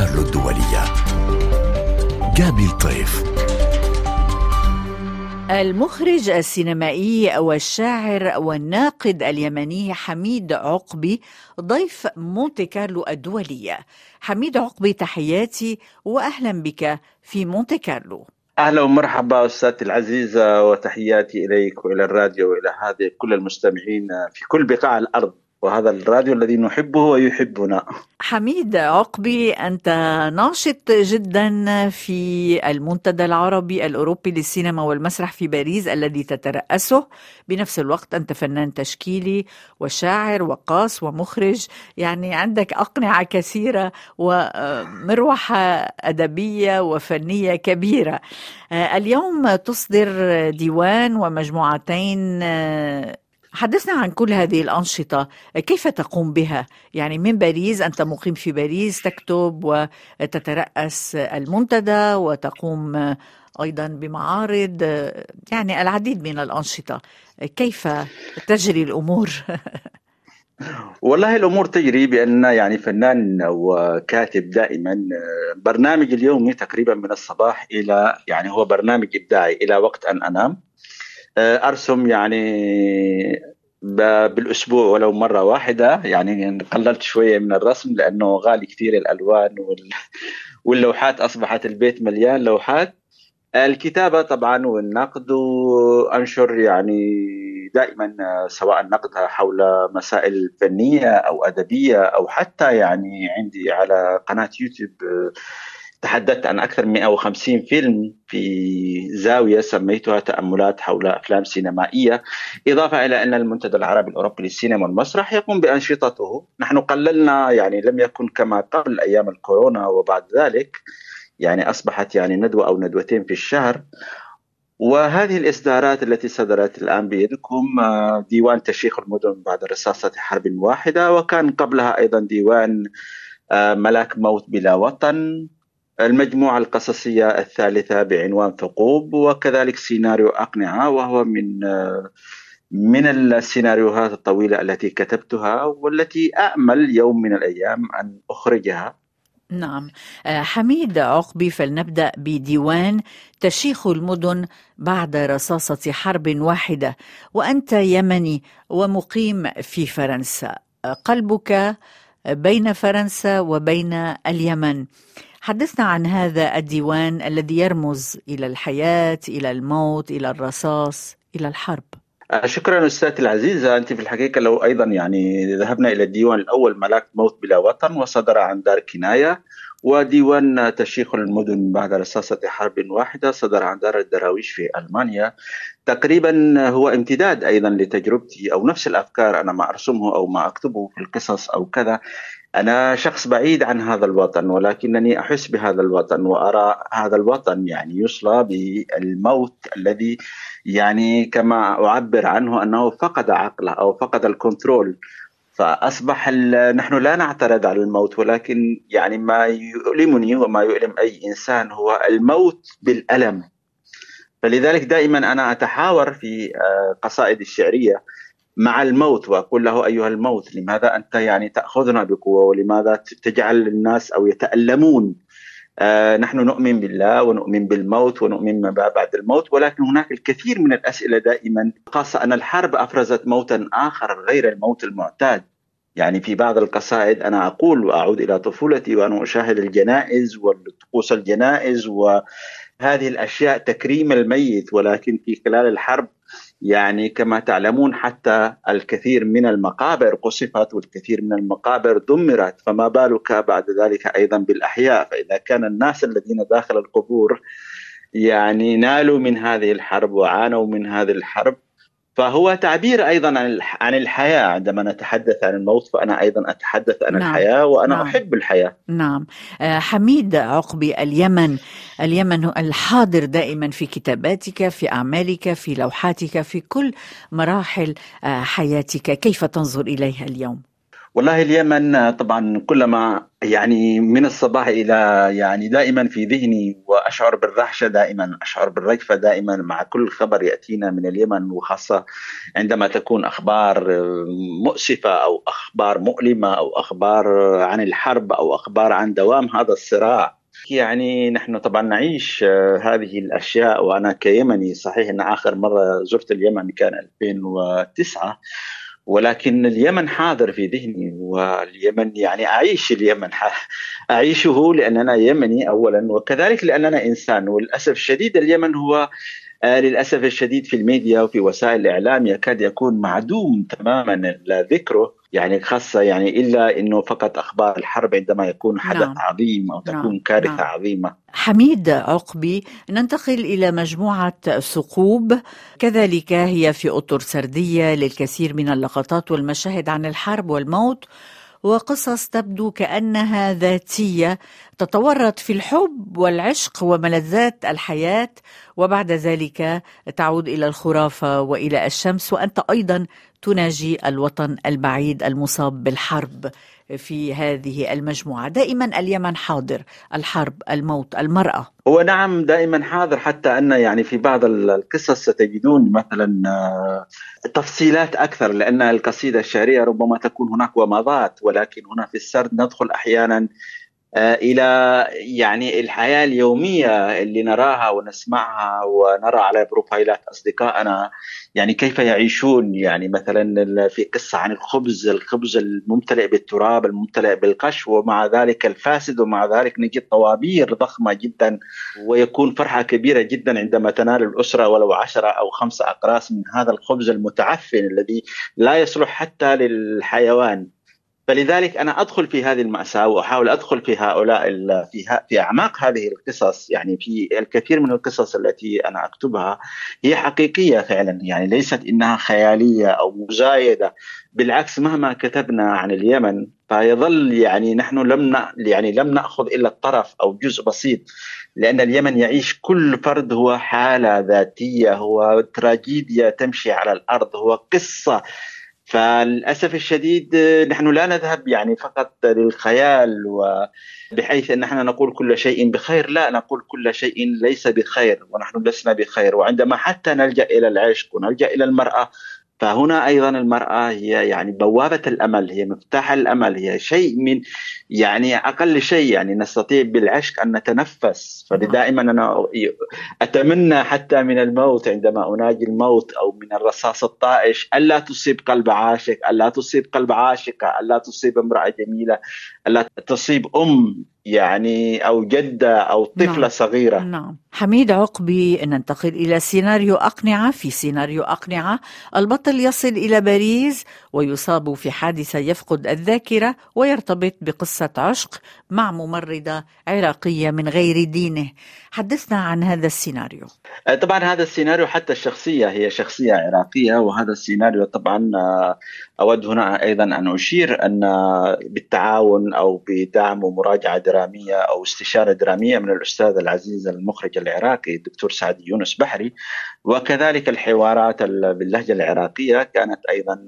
كارلو الدولية. جابي الطيف المخرج السينمائي والشاعر والناقد اليمني حميد عقبي ضيف مونتي كارلو الدولية حميد عقبي تحياتي وأهلا بك في مونتي كارلو. أهلا ومرحبا أستاذتي العزيزة وتحياتي إليك وإلى الراديو وإلى هذه كل المستمعين في كل بقاع الأرض. وهذا الراديو الذي نحبه ويحبنا. حميد عقبي أنت ناشط جدا في المنتدى العربي الأوروبي للسينما والمسرح في باريس الذي تترأسه. بنفس الوقت أنت فنان تشكيلي وشاعر وقاص ومخرج. يعني عندك أقنعة كثيرة ومروحة أدبية وفنية كبيرة. اليوم تصدر ديوان ومجموعتين حدثنا عن كل هذه الأنشطة كيف تقوم بها؟ يعني من باريس أنت مقيم في باريس تكتب وتترأس المنتدى وتقوم أيضا بمعارض يعني العديد من الأنشطة. كيف تجري الأمور؟ والله الأمور تجري بأن يعني فنان وكاتب دائما برنامج اليومي تقريبا من الصباح إلى يعني هو برنامج إبداعي إلى وقت أن أنام. أرسم يعني بالأسبوع ولو مرة واحدة. يعني قللت شوية من الرسم لأنه غالي كثير الألوان واللوحات أصبحت البيت مليان لوحات. الكتابة طبعا والنقد وأنشر يعني دائما سواء نقد حول مسائل فنية أو أدبية أو حتى يعني عندي على قناة يوتيوب تحدثت عن أكثر من 150 فيلم في زاوية سميتها تأملات حول أفلام سينمائية إضافة إلى أن المنتدى العربي الأوروبي للسينما والمسرح يقوم بأنشطته. نحن قللنا يعني لم يكن كما قبل أيام الكورونا وبعد ذلك يعني أصبحت يعني ندوة أو ندوتين في الشهر. وهذه الإصدارات التي صدرت الآن بيدكم آه، ديوان تشيخ المدن بعد رصاصة حرب واحدة وكان قبلها أيضا ديوان آه، ملاك موت بلا وطن. المجموعة القصصية الثالثة بعنوان ثقوب وكذلك سيناريو أقنعة وهو من من السيناريوهات الطويلة التي كتبتها والتي أأمل يوم من الأيام أن أخرجها. نعم. آه، حميد عقبي فلنبدأ بديوان تشيخ المدن بعد رصاصة حرب واحدة وأنت يمني ومقيم في فرنسا. قلبك بين فرنسا وبين اليمن. حدثنا عن هذا الديوان الذي يرمز إلى الحياة إلى الموت إلى الرصاص إلى الحرب. آه، شكرا استاذتي العزيزه أنت في الحقيقة لو أيضا يعني ذهبنا إلى الديوان الأول ملاك موت بلا وطن وصدر عن دار كناية وديوان تشيخ المدن بعد رصاصة حرب واحدة صدر عن دار الدراويش في ألمانيا. تقريبا هو امتداد أيضا لتجربتي أو نفس الأفكار أنا ما أرسمه أو ما أكتبه في القصص أو كذا. أنا شخص بعيد عن هذا الوطن ولكنني أحس بهذا الوطن وأرى هذا الوطن يعني يصلى بالموت الذي يعني كما أعبر عنه أنه فقد عقله أو فقد الكنترول. فأصبح نحن لا نعترض على الموت ولكن يعني ما يؤلمني وما يؤلم أي إنسان هو الموت بالألم. فلذلك دائما أنا أتحاور في آه، قصائدي الشعرية. مع الموت وأقول له أيها الموت لماذا أنت يعني تأخذنا بقوة؟ ولماذا تجعل الناس أو يتألمون؟ آه نحن نؤمن بالله ونؤمن بالموت ونؤمن ما بعد الموت ولكن هناك الكثير من الأسئلة دائما. خاصه أن الحرب أفرزت موتا آخر غير الموت المعتاد. يعني في بعض القصائد أنا أقول وأعود إلى طفولتي وأنا أشاهد الجنائز وطقوس الجنائز وهذه الأشياء تكريم الميت ولكن في خلال الحرب يعني كما تعلمون حتى الكثير من المقابر قصفت والكثير من المقابر دمرت فما بالك بعد ذلك أيضا بالأحياء؟ فإذا كان الناس الذين داخل القبور يعني نالوا من هذه الحرب وعانوا من هذه الحرب فهو تعبير أيضا عن عن الحياة. عندما نتحدث عن الموت فأنا أيضا أتحدث عن نعم. الحياة وأنا نعم. أحب الحياة. نعم. آه، حميد عقبي اليمن اليمن الحاضر دائما في كتاباتك في أعمالك في لوحاتك في كل مراحل آه، حياتك. كيف تنظر إليها اليوم؟ والله اليمن طبعا كلما يعني من الصباح إلى يعني دائما في ذهني وأشعر بالرعشه دائما أشعر بالرجفه دائما مع كل خبر يأتينا من اليمن وخاصة عندما تكون أخبار مؤسفة أو أخبار مؤلمة أو أخبار عن الحرب أو أخبار عن دوام هذا الصراع. يعني نحن طبعا نعيش هذه الأشياء وأنا كيمني صحيح إن آخر مرة زرت اليمن كان 2009 ولكن اليمن حاضر في ذهني واليمن يعني أعيش اليمن أعيشه لأننا يمني اولا وكذلك لأننا إنسان وللأسف الشديد اليمن هو للأسف الشديد في الميديا وفي وسائل الإعلام يكاد يكون معدوم تماما ذكره يعني خاصة يعني إلا أنه فقط أخبار الحرب عندما يكون حدث نعم. عظيم أو تكون نعم. كارثة نعم. عظيمة حميد عقبي ننتقل إلى مجموعة ثقوب كذلك هي في أطر سردية للكثير من اللقطات والمشاهد عن الحرب والموت وقصص تبدو كأنها ذاتية تتورط في الحب والعشق وملذات الحياة. وبعد ذلك تعود إلى الخرافة وإلى الشمس وأنت أيضا تناجي الوطن البعيد المصاب بالحرب. في هذه المجموعة، دائما اليمن حاضر، الحرب، الموت، المرأة. هو نعم دائما حاضر حتى أن يعني في بعض القصص ستجدون مثلا آه، تفصيلات أكثر لأن القصيدة الشعرية ربما تكون هناك ومضات ولكن هنا في السرد ندخل أحيانا آه، إلى يعني الحياة اليومية اللي نراها ونسمعها ونرى على بروفايلات أصدقائنا يعني كيف يعيشون؟ يعني مثلا في قصة عن الخبز الخبز الممتلئ بالتراب الممتلئ بالقش ومع ذلك الفاسد ومع ذلك نجد طوابير ضخمة جدا ويكون فرحة كبيرة جدا عندما تنال الأسرة ولو عشرة أو خمسة أقراص من هذا الخبز المتعفن الذي لا يصلح حتى للحيوان. فلذلك أنا أدخل في هذه المأساة وأحاول أدخل في هؤلاء في في أعماق هذه القصص. يعني في الكثير من القصص التي أنا أكتبها هي حقيقية فعلا. يعني ليست إنها خيالية أو مزايده بالعكس مهما كتبنا عن اليمن فيظل يعني نحن لم يعني لم نأخذ إلا الطرف أو جزء بسيط. لأن اليمن يعيش كل فرد هو حالة ذاتية هو تراجيديا تمشي على الأرض هو قصة فللأسف الشديد نحن لا نذهب يعني فقط للخيال وبحيث أن إحنا نقول كل شيء بخير لا نقول كل شيء ليس بخير ونحن لسنا بخير. وعندما حتى نلجأ إلى العشق ونلجأ إلى المرأة فهنا أيضا المرأة هي يعني بوابة الأمل هي مفتاح الأمل هي شيء من يعني أقل شيء يعني نستطيع بالعشق أن نتنفس. فدائما أنا أتمنى حتى من الموت عندما أناجي الموت أو من الرصاص الطائش ألا تصيب قلب عاشق ألا تصيب قلب عاشقة ألا تصيب امرأة جميلة ألا تصيب أم. يعني أو جدة أو طفلة نعم. صغيرة. نعم. حميد عقبي ننتقل إلى سيناريو أقنعة في سيناريو أقنعة. البطل يصل إلى باريس ويصاب في حادثة يفقد الذاكرة ويرتبط بقصة عشق مع ممرضة عراقية من غير دينه. حدثنا عن هذا السيناريو. آه، طبعا هذا السيناريو حتى الشخصية هي شخصية عراقية وهذا السيناريو طبعا أود هنا أيضا أن أشير أن بالتعاون أو بدعم ومراجعة درامية أو استشارة درامية من الأستاذ العزيز المخرج العراقي الدكتور سعد يونس بحري وكذلك الحوارات باللهجة العراقية كانت أيضا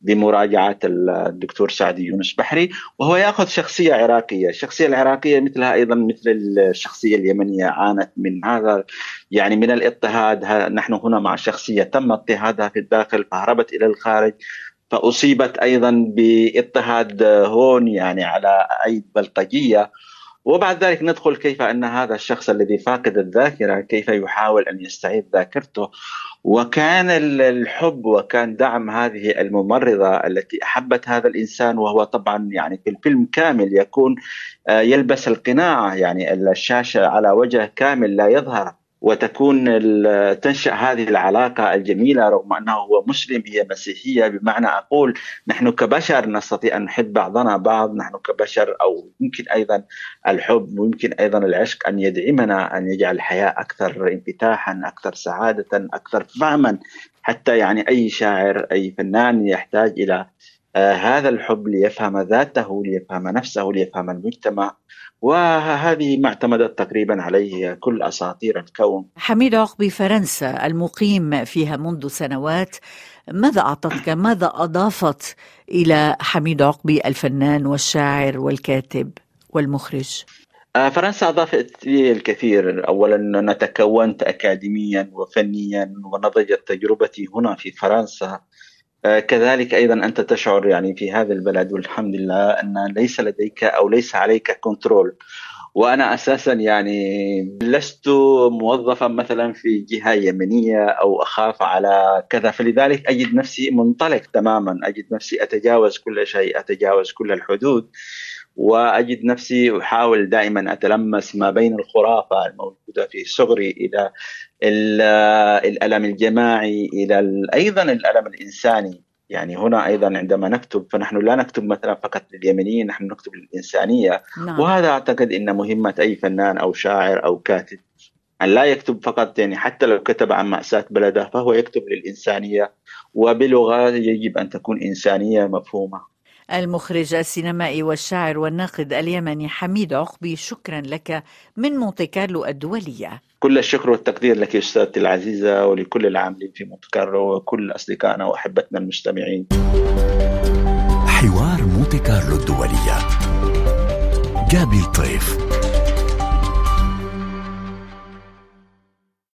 بمراجعة الدكتور سعد يونس بحري وهو يأخذ شخصية عراقية، الشخصيه العراقية مثلها أيضا مثل الشخصية اليمنية عانت من هذا يعني من الاضطهاد نحن هنا مع شخصية تم اضطهادها في الداخل فهربت إلى الخارج فأصيبت أيضا باضطهاد هون يعني على أيد بلطجية. وبعد ذلك ندخل كيف أن هذا الشخص الذي فاقد الذاكرة كيف يحاول أن يستعيد ذاكرته. وكان الحب وكان دعم هذه الممرضة التي أحبت هذا الإنسان وهو طبعا يعني في الفيلم كامل يكون آه، يلبس القناع يعني الشاشة على وجه كامل لا يظهر. وتكون تنشأ هذه العلاقة الجميلة رغم أنه هو مسلم هي مسيحية. بمعنى أقول نحن كبشر نستطيع أن نحب بعضنا بعض نحن كبشر أو يمكن أيضا الحب ويمكن أيضا العشق أن يدعمنا أن يجعل الحياة أكثر انفتاحا أكثر سعادة أكثر فهما. حتى يعني أي شاعر أي فنان يحتاج إلى آه هذا الحب ليفهم ذاته ليفهم نفسه ليفهم المجتمع. وهذه ما اعتمدت تقريبا عليه كل أساطير الكون. حميد عقبي فرنسا المقيم فيها منذ سنوات ماذا أعطتك؟ ماذا أضافت إلى حميد عقبي الفنان والشاعر والكاتب والمخرج؟ آه، فرنسا أضافت لي الكثير. أولا أنا تكونت أكاديميا وفنيا ونضجت تجربتي هنا في فرنسا. كذلك أيضا أنت تشعر يعني في هذا البلد والحمد لله أن ليس لديك أو ليس عليك كنترول وأنا أساسا يعني لست موظفا مثلا في جهة يمنيه أو أخاف على كذا. فلذلك أجد نفسي منطلق تماما. أجد نفسي أتجاوز كل شيء أتجاوز كل الحدود. وأجد نفسي أحاول دائما أتلمس ما بين الخرافة الموجودة في صغري إلى الألم الجماعي إلى أيضا الألم الإنساني. يعني هنا أيضا عندما نكتب فنحن لا نكتب مثلا فقط لليمنيين نحن نكتب للإنسانية. نعم. وهذا أعتقد إن مهمه أي فنان أو شاعر أو كاتب أن لا يكتب فقط يعني حتى لو كتب عن مأساة بلده فهو يكتب للإنسانية. وبلغة يجب أن تكون إنسانية مفهومة. المخرج السينمائي والشاعر والناقد اليمني حميد عقبي شكرا لك من مونتي كارلو الدولية. كل الشكر والتقدير لك أستاذتي العزيزة ولكل العاملين في مونتي كارلو وكل أصدقائنا وأحبتنا المستمعين. حوار مونتي كارلو الدولية. جابي الطيف.